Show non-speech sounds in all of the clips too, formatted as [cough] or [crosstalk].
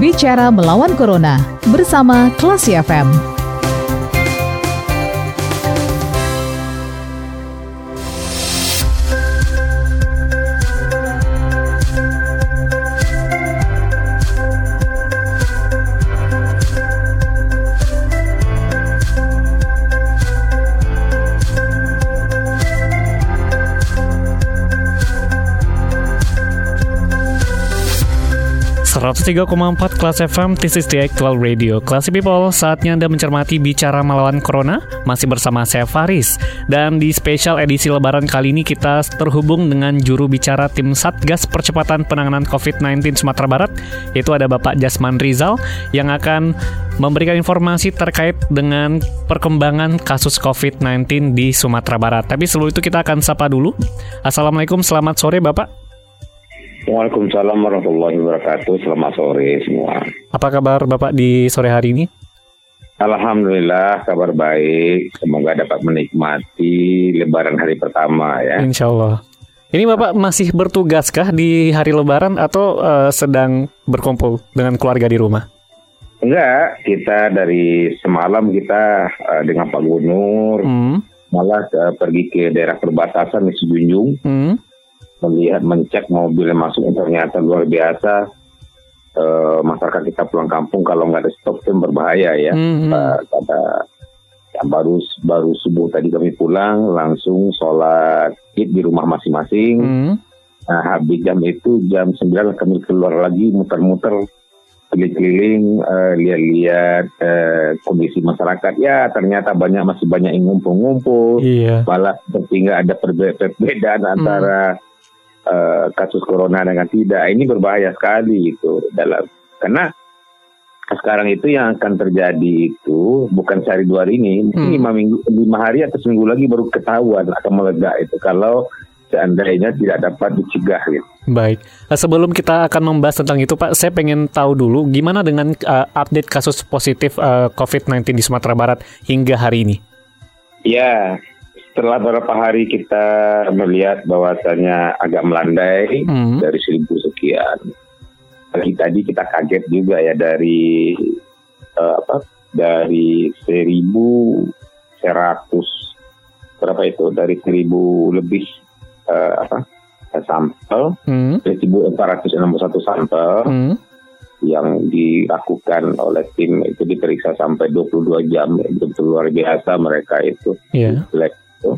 Bicara melawan Corona bersama Klasi FM. 103,4 Kelas FM, this is the actual radio. Classy people, saatnya Anda mencermati Bicara Melawan Corona, masih bersama saya Faris. Dan di spesial edisi lebaran kali ini kita terhubung dengan juru bicara tim Satgas Percepatan Penanganan COVID-19 Sumatera Barat, yaitu ada Bapak Jasman Rizal, yang akan memberikan informasi terkait dengan perkembangan kasus COVID-19 di Sumatera Barat. Tapi sebelum itu kita akan sapa dulu. Assalamualaikum, selamat sore Bapak. Waalaikumsalam warahmatullahi wabarakatuh. Selamat sore semua. Apa kabar Bapak di sore hari ini? Alhamdulillah kabar baik. Semoga dapat menikmati Lebaran hari pertama ya. Insya Allah. Ini Bapak masih bertugaskah di hari Lebaran atau uh, sedang berkumpul dengan keluarga di rumah? Enggak, kita dari semalam kita uh, dengan Pak Gubernur hmm. malah uh, pergi ke daerah perbatasan di Sejunjung. Hmm melihat mencek mobil yang masuk ternyata luar biasa uh, masyarakat kita pulang kampung kalau nggak ada stop itu berbahaya ya mm-hmm. kata ya, baru baru subuh tadi kami pulang langsung sholat id di rumah masing-masing mm-hmm. nah habis jam itu jam 9 kami keluar lagi muter-muter keliling-keliling uh, lihat-lihat uh, kondisi masyarakat ya ternyata banyak masih banyak yang ngumpul-ngumpul iya. malah seperti nggak ada perbedaan mm. antara uh, kasus corona dengan tidak ini berbahaya sekali itu dalam karena sekarang itu yang akan terjadi itu bukan sehari dua hari ini hmm. lima minggu lima hari atau seminggu lagi baru ketahuan akan meledak itu kalau seandainya tidak dapat dicegah gitu. Baik, eh, sebelum kita akan membahas tentang itu Pak, saya pengen tahu dulu gimana dengan uh, update kasus positif uh, COVID-19 di Sumatera Barat hingga hari ini. Ya, setelah beberapa hari kita melihat bahwasannya agak melandai hmm. dari seribu sekian. Pagi tadi kita kaget juga ya dari uh, apa dari seribu seratus berapa itu dari seribu lebih uh, apa sampel hmm. seribu empat ratus enam puluh satu sampel hmm. yang dilakukan oleh tim itu diperiksa sampai 22 jam itu luar biasa mereka itu yeah itu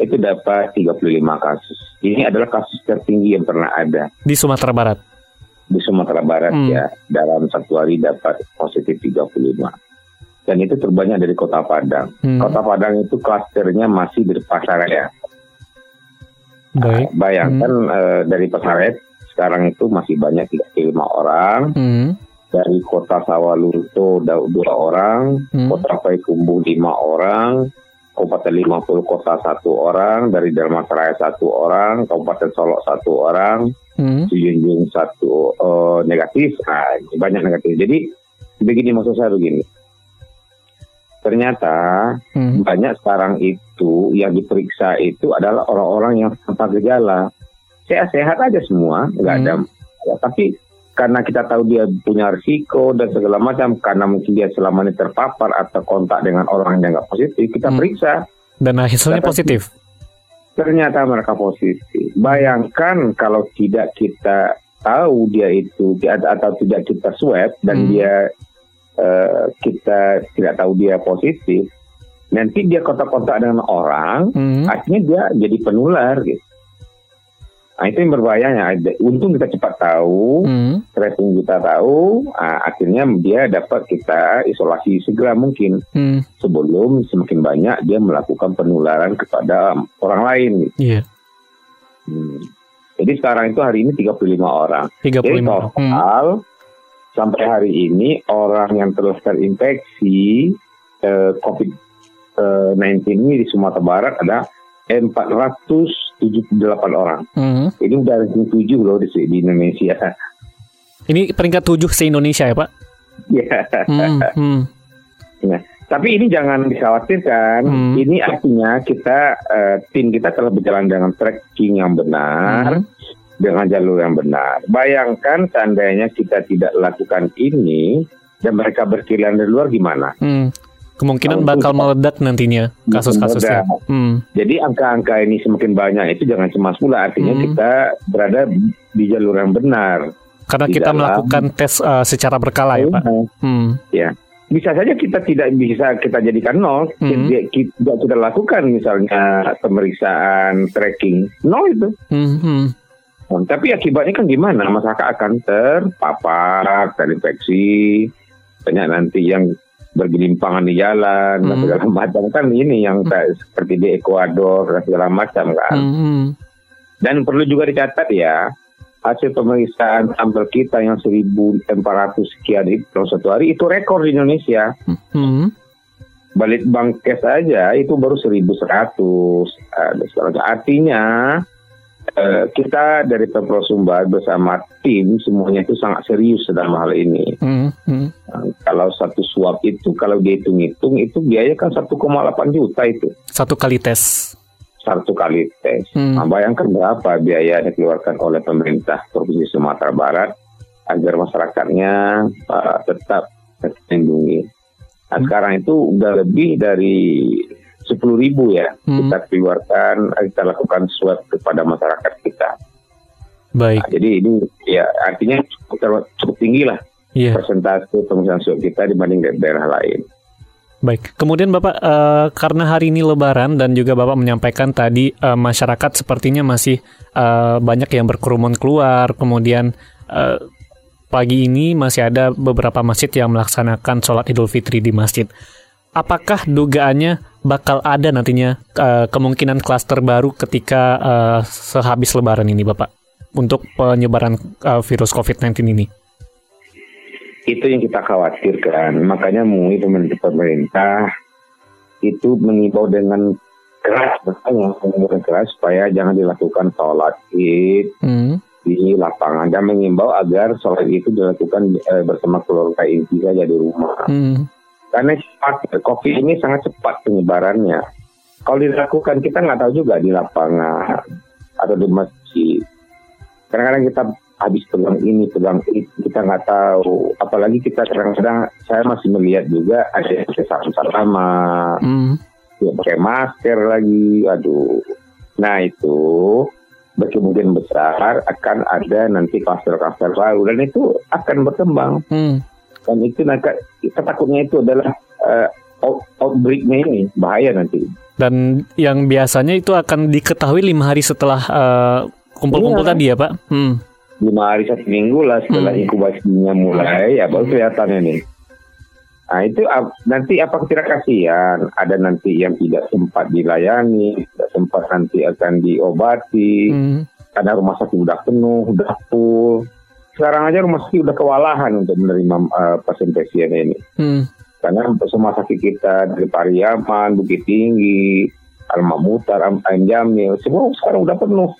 itu dapat 35 kasus. Ini adalah kasus tertinggi yang pernah ada di Sumatera Barat. Di Sumatera Barat hmm. ya, dalam satu hari dapat positif 35. Dan itu terbanyak dari Kota Padang. Hmm. Kota Padang itu klasternya masih di Pasaraya. Baik. Nah, bayangkan hmm. uh, dari Pasaraya sekarang itu masih banyak 35 orang. Hmm. Dari Kota Sawalunto dua orang, hmm. Kota Payakumbuh lima orang, Kabupaten 50 Kota satu orang, dari Raya satu orang, Kabupaten Solok satu orang, hmm. Junjung satu uh, negatif, nah, banyak negatif. Jadi begini maksud saya begini, ternyata hmm. banyak sekarang itu yang diperiksa itu adalah orang-orang yang tanpa gejala, sehat-sehat aja semua, nggak hmm. ada, ya, tapi karena kita tahu dia punya risiko dan segala macam karena mungkin dia selama ini terpapar atau kontak dengan orang yang nggak positif kita hmm. periksa dan hasilnya positif ternyata mereka positif bayangkan kalau tidak kita tahu dia itu atau tidak kita swab dan hmm. dia uh, kita tidak tahu dia positif nanti dia kontak-kontak dengan orang hmm. akhirnya dia jadi penular gitu Nah itu yang berbahayanya. Untung kita cepat tahu, hmm. tracing kita tahu, nah, akhirnya dia dapat kita isolasi segera mungkin hmm. sebelum semakin banyak dia melakukan penularan kepada orang lain. Yeah. Hmm. Jadi sekarang itu hari ini 35 orang. 35. Jadi total hmm. sampai hari ini orang yang telah terinfeksi eh, COVID-19 ini di Sumatera Barat ada 478 orang. Hmm. Ini udah ranking 7 loh di, di Indonesia. Ini peringkat 7 se-Indonesia ya Pak? Iya. hmm, hmm. Nah, tapi ini jangan dikhawatirkan. Hmm. Ini artinya kita uh, tim kita telah berjalan dengan tracking yang benar. Hmm. dengan jalur yang benar. Bayangkan seandainya kita tidak lakukan ini dan mereka berkeliaran di luar gimana? Hmm. Kemungkinan bakal meledak nantinya kasus-kasusnya. Hmm. Jadi angka-angka ini semakin banyak itu jangan cemas pula. Artinya hmm. kita berada di jalur yang benar. Karena kita dalam, melakukan tes uh, secara berkala ya Pak. Hmm. Ya bisa saja kita tidak bisa kita jadikan nol, hmm. kita, tidak kita lakukan misalnya pemeriksaan tracking nol itu. Hmm. Nah, tapi akibatnya kan gimana? Masyarakat akan terpapar, terinfeksi, banyak nanti yang bergelimpangan di jalan, hmm. segala macam kan ini yang hmm. seperti di Ekuador dan segala macam kan. Hmm. Dan perlu juga dicatat ya, hasil pemeriksaan sampel kita yang 1.400 sekian itu satu hari itu rekor di Indonesia. Hmm. Balik bangkes aja itu baru 1.100. Artinya kita dari Pemprov Sumbar bersama tim semuanya itu sangat serius dalam hal ini. Hmm. Hmm. Nah, kalau satu swab itu kalau dihitung-hitung itu biaya kan 1,8 juta itu. Satu kali tes satu kali tes. Hmm. Nah, bayangkan berapa biaya yang dikeluarkan oleh pemerintah Provinsi Sumatera Barat agar masyarakatnya uh, tetap terlindungi. Nah, hmm. sekarang itu udah lebih dari sepuluh ribu ya hmm. kita keluarkan, kita lakukan swab kepada masyarakat kita. Baik. Nah, jadi ini ya artinya cukup, cukup tinggi lah yeah. persentase pemeriksaan swab kita dibanding daerah lain. Baik, kemudian Bapak uh, karena hari ini Lebaran dan juga Bapak menyampaikan tadi uh, masyarakat sepertinya masih uh, banyak yang berkerumun keluar, kemudian uh, pagi ini masih ada beberapa masjid yang melaksanakan sholat Idul Fitri di masjid. Apakah dugaannya bakal ada nantinya uh, kemungkinan klaster baru ketika uh, sehabis Lebaran ini, Bapak, untuk penyebaran uh, virus COVID-19 ini? Itu yang kita khawatirkan. Makanya mui pemerintah itu mengimbau dengan keras, makanya mengimbau keras supaya jangan dilakukan sholat id hmm. di lapangan dan mengimbau agar sholat itu dilakukan eh, bersama keluarga inti saja di rumah. Hmm. Karena cepat, COVID ini sangat cepat penyebarannya. Kalau dilakukan kita nggak tahu juga di lapangan atau di masjid. Kadang-kadang kita habis pegang ini pegang itu kita nggak tahu apalagi kita kadang-kadang saya masih melihat juga ada yang pakai sama mm. ya, pakai masker lagi aduh nah itu berkemungkinan besar akan ada nanti kluster-kluster baru dan itu akan berkembang mm. Dan itu nanti kita takutnya itu adalah uh, out, outbreaknya ini bahaya nanti dan yang biasanya itu akan diketahui lima hari setelah uh, kumpul-kumpul iya. tadi ya pak hmm lima hari satu minggu lah setelah hmm. inkubasinya mulai ya baru kelihatan ini. Nah itu nanti apa tidak kasihan ada nanti yang tidak sempat dilayani, tidak sempat nanti akan diobati hmm. karena rumah sakit sudah penuh, sudah full. Sekarang aja rumah sakit sudah kewalahan untuk menerima uh, pasien-pasien ini. Hmm. Karena rumah sakit kita dari Pariaman, Bukit Tinggi, Al Mutar, Am Jamil, semua sekarang sudah penuh.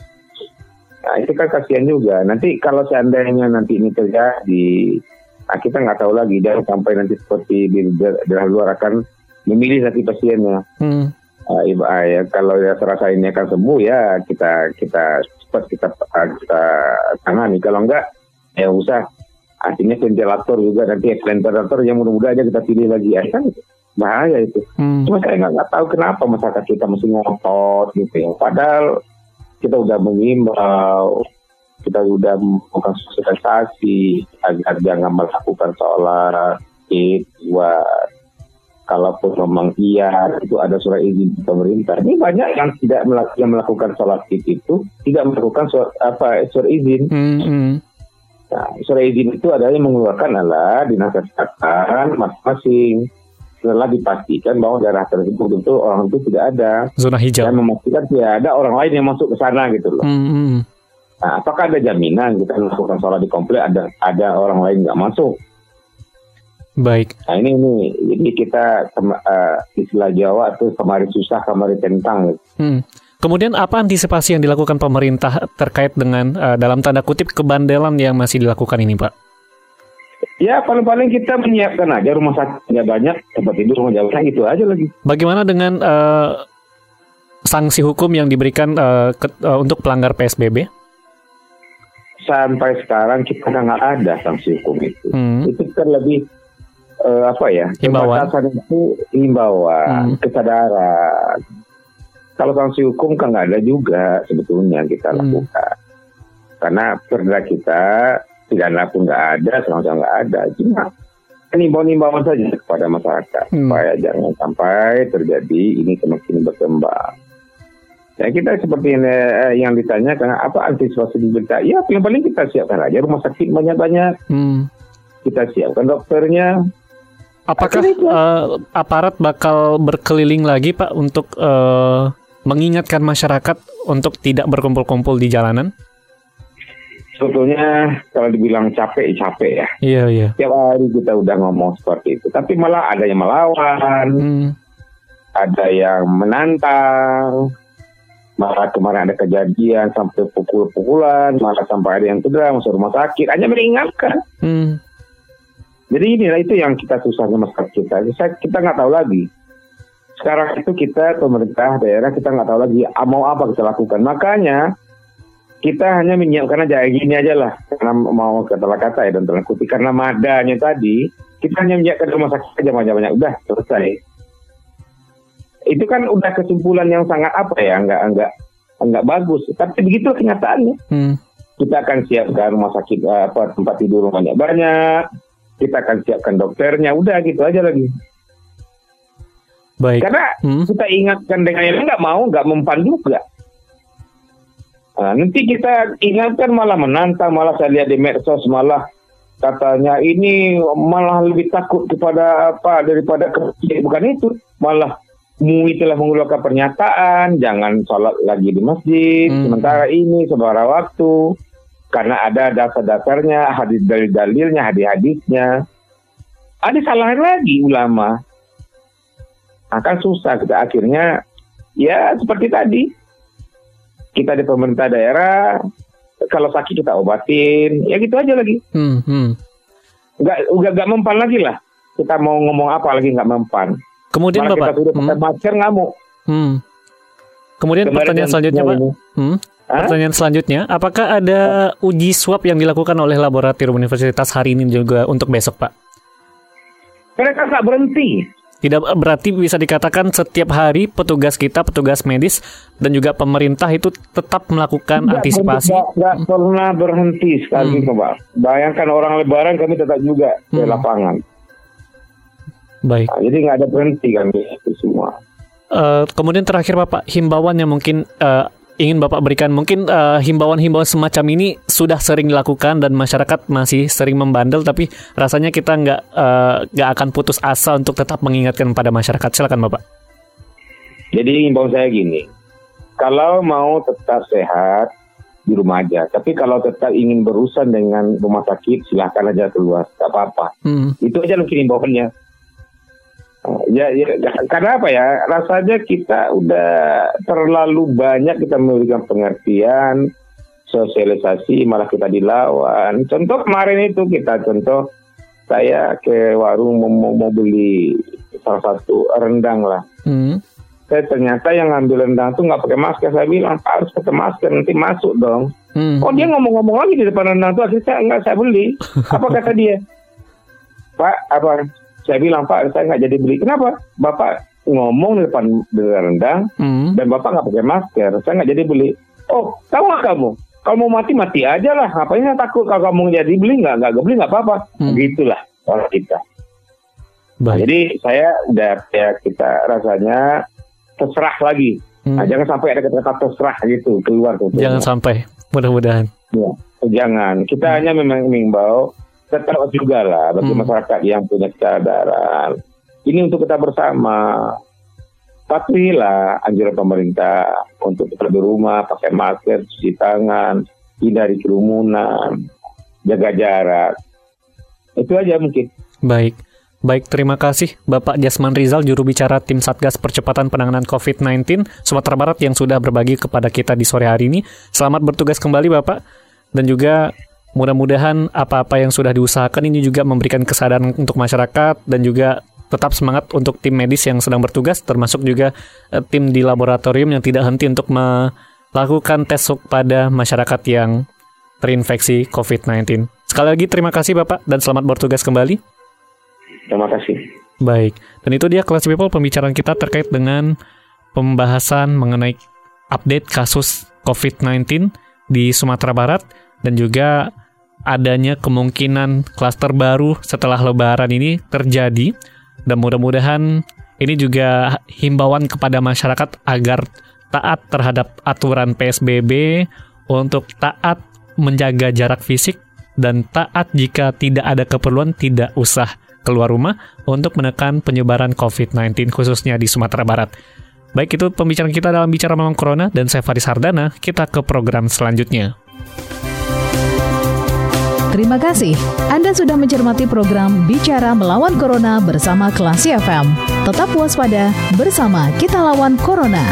Nah itu kan kasihan juga. Nanti kalau seandainya nanti ini terjadi, nah kita nggak tahu lagi dan sampai nanti seperti di daerah luar akan memilih nanti pasiennya. Hmm. Uh, ya, kalau ya terasa ini akan sembuh ya kita kita cepat kita kita tangani. Kalau enggak ya usah. Artinya ventilator juga nanti ventilator yang mudah-mudahan aja kita pilih lagi ya kan bahaya itu. Hmm. Cuma saya nggak tahu kenapa masyarakat kita mesti ngotot gitu ya. Padahal kita udah mengimbau, kita udah melakukan sosialisasi agar jangan melakukan sholat id buat kalaupun memang iya itu ada surat izin pemerintah. Ini banyak yang tidak melakukan, yang melakukan sholat id itu tidak melakukan surat, apa surat izin. Mm -hmm. Nah, surat izin itu adalah yang mengeluarkan adalah dinas kesehatan masing-masing setelah dipastikan bahwa daerah tersebut itu orang itu tidak ada zona hijau dan memastikan tidak ada orang lain yang masuk ke sana gitu loh. Hmm, hmm. Nah, apakah ada jaminan kita melakukan sholat di komplek ada ada orang lain nggak masuk? Baik. Nah ini ini jadi kita uh, istilah Jawa itu kemarin susah kemarin tentang. Gitu. Hmm. Kemudian apa antisipasi yang dilakukan pemerintah terkait dengan uh, dalam tanda kutip kebandelan yang masih dilakukan ini, Pak? Ya paling-paling kita menyiapkan aja rumah sakitnya banyak, tempat tidur rumah jabatan gitu aja lagi. Bagaimana dengan uh, sanksi hukum yang diberikan uh, ke, uh, untuk pelanggar PSBB? sampai sekarang kita nggak ada sanksi hukum itu. Hmm. Itu kan lebih uh, apa ya? Himbauan. itu himbauan, hmm. kesadaran. Kalau sanksi hukum kan nggak ada juga sebetulnya kita hmm. lakukan. Karena perda kita pidana pun nggak ada, sama-sama nggak ada. Cuma himbauan-himbauan saja kepada masyarakat hmm. supaya jangan sampai terjadi ini semakin berkembang. Ya kita seperti eh, yang ditanyakan apa antisipasi di berita? Ya yang paling kita siapkan aja rumah sakit banyak-banyak. Hmm. Kita siapkan dokternya. Apakah uh, aparat bakal berkeliling lagi Pak untuk uh, mengingatkan masyarakat untuk tidak berkumpul-kumpul di jalanan? Sebetulnya kalau dibilang capek, capek ya. Iya, iya. Tiap hari kita udah ngomong seperti itu. Tapi malah ada yang melawan, hmm. ada yang menantang, malah kemarin ada kejadian sampai pukul-pukulan, malah sampai ada yang cedera masuk rumah sakit, hanya mengingatkan. Hmm. Jadi inilah itu yang kita susahnya masyarakat kita. Kita nggak tahu lagi. Sekarang itu kita pemerintah daerah kita nggak tahu lagi ah, mau apa kita lakukan. Makanya kita hanya menyiapkan aja gini aja lah. Karena mau kata-kata ya dan terlakuti karena madanya tadi kita hanya menyiapkan rumah sakit aja banyak-banyak. Udah selesai. Itu kan udah kesimpulan yang sangat apa ya nggak nggak nggak bagus. Tapi begitu kenyataannya. Hmm. kita akan siapkan rumah sakit eh, apa tempat tidur banyak banyak. Kita akan siapkan dokternya. Udah gitu aja lagi baik. Karena hmm. kita ingatkan dengan yang nggak mau nggak mempan juga. Nah, nanti kita ingatkan malah menantang malah saya lihat di medsos malah katanya ini malah lebih takut kepada apa daripada bukan itu malah MUI telah mengeluarkan pernyataan jangan sholat lagi di masjid hmm. sementara ini sebarang waktu. Karena ada dasar-dasarnya hadis dalil-dalilnya hadis-hadisnya. Ada salahan lagi ulama akan susah kita akhirnya ya seperti tadi kita di pemerintah daerah kalau sakit kita obatin ya gitu aja lagi hmm, hmm. Nggak, nggak mempan lagi lah kita mau ngomong apa lagi nggak mempan Kemudian Malah Bapak, kita sudah hmm. masker ngamuk. Hmm. Kemudian Kemarin pertanyaan selanjutnya Pak. Hmm. Pertanyaan selanjutnya, apakah ada uji swab yang dilakukan oleh laboratorium universitas hari ini juga untuk besok, Pak? Mereka nggak berhenti. Tidak berarti bisa dikatakan setiap hari petugas kita, petugas medis dan juga pemerintah itu tetap melakukan tidak, antisipasi. Tidak, pernah berhenti sekali, hmm. Pak. Bayangkan orang Lebaran kami tetap juga hmm. di lapangan. Baik. Nah, jadi nggak ada berhenti kami itu semua. Uh, kemudian terakhir Bapak, himbauan yang mungkin uh, ingin Bapak berikan, mungkin uh, himbauan-himbauan semacam ini sudah sering dilakukan dan masyarakat masih sering membandel, tapi rasanya kita nggak uh, nggak akan putus asa untuk tetap mengingatkan pada masyarakat. Silakan Bapak. Jadi himbauan saya gini, kalau mau tetap sehat di rumah aja. Tapi kalau tetap ingin berurusan dengan rumah sakit, silahkan aja keluar, tak apa-apa. Hmm. Itu aja mungkin himbauannya. Ya, ya, karena apa ya? Rasanya kita udah terlalu banyak kita memberikan pengertian, sosialisasi, malah kita dilawan. Contoh kemarin itu kita contoh saya ke warung mau, mau beli salah satu rendang lah. Hmm. Saya ternyata yang ngambil rendang tuh nggak pakai masker. Saya bilang harus pakai masker nanti masuk dong. Hmm. Oh dia ngomong-ngomong lagi di depan rendang tuh akhirnya saya nggak saya beli. [laughs] Apa kata dia? Pak apa saya bilang Pak saya nggak jadi beli. Kenapa? Bapak ngomong di depan dengan rendang hmm. dan Bapak nggak pakai masker. Saya nggak jadi beli. Oh tahu nggak kamu? Kalau mau mati mati aja lah. Ngapain takut kalau kamu jadi beli nggak nggak beli nggak apa-apa. Hmm. Gitulah orang kita. Baik. Jadi saya udah ya kita rasanya terserah lagi. Hmm. Nah, jangan sampai ada kata-kata terserah gitu keluar tuh. Jangan sampai. Mudah-mudahan. Ya, jangan. Kita hmm. hanya memang mengimbau tetap juga lah bagi hmm. masyarakat yang punya kesadaran. Ini untuk kita bersama. Patuhilah anjuran pemerintah untuk tetap di rumah, pakai masker, cuci tangan, hindari kerumunan, jaga jarak. Itu aja mungkin. Baik. Baik, terima kasih Bapak Jasman Rizal, juru bicara Tim Satgas Percepatan Penanganan COVID-19 Sumatera Barat yang sudah berbagi kepada kita di sore hari ini. Selamat bertugas kembali Bapak. Dan juga Mudah-mudahan apa-apa yang sudah diusahakan ini juga memberikan kesadaran untuk masyarakat dan juga tetap semangat untuk tim medis yang sedang bertugas termasuk juga uh, tim di laboratorium yang tidak henti untuk melakukan tes pada masyarakat yang terinfeksi COVID-19. Sekali lagi terima kasih Bapak dan selamat bertugas kembali. Terima kasih. Baik, dan itu dia Class People pembicaraan kita terkait dengan pembahasan mengenai update kasus COVID-19 di Sumatera Barat dan juga adanya kemungkinan klaster baru setelah lebaran ini terjadi dan mudah-mudahan ini juga himbauan kepada masyarakat agar taat terhadap aturan PSBB untuk taat menjaga jarak fisik dan taat jika tidak ada keperluan tidak usah keluar rumah untuk menekan penyebaran COVID-19 khususnya di Sumatera Barat. Baik itu pembicaraan kita dalam Bicara Malam Corona dan saya Faris Hardana, kita ke program selanjutnya. Terima kasih. Anda sudah mencermati program Bicara Melawan Corona bersama Klasi FM. Tetap waspada bersama kita lawan Corona.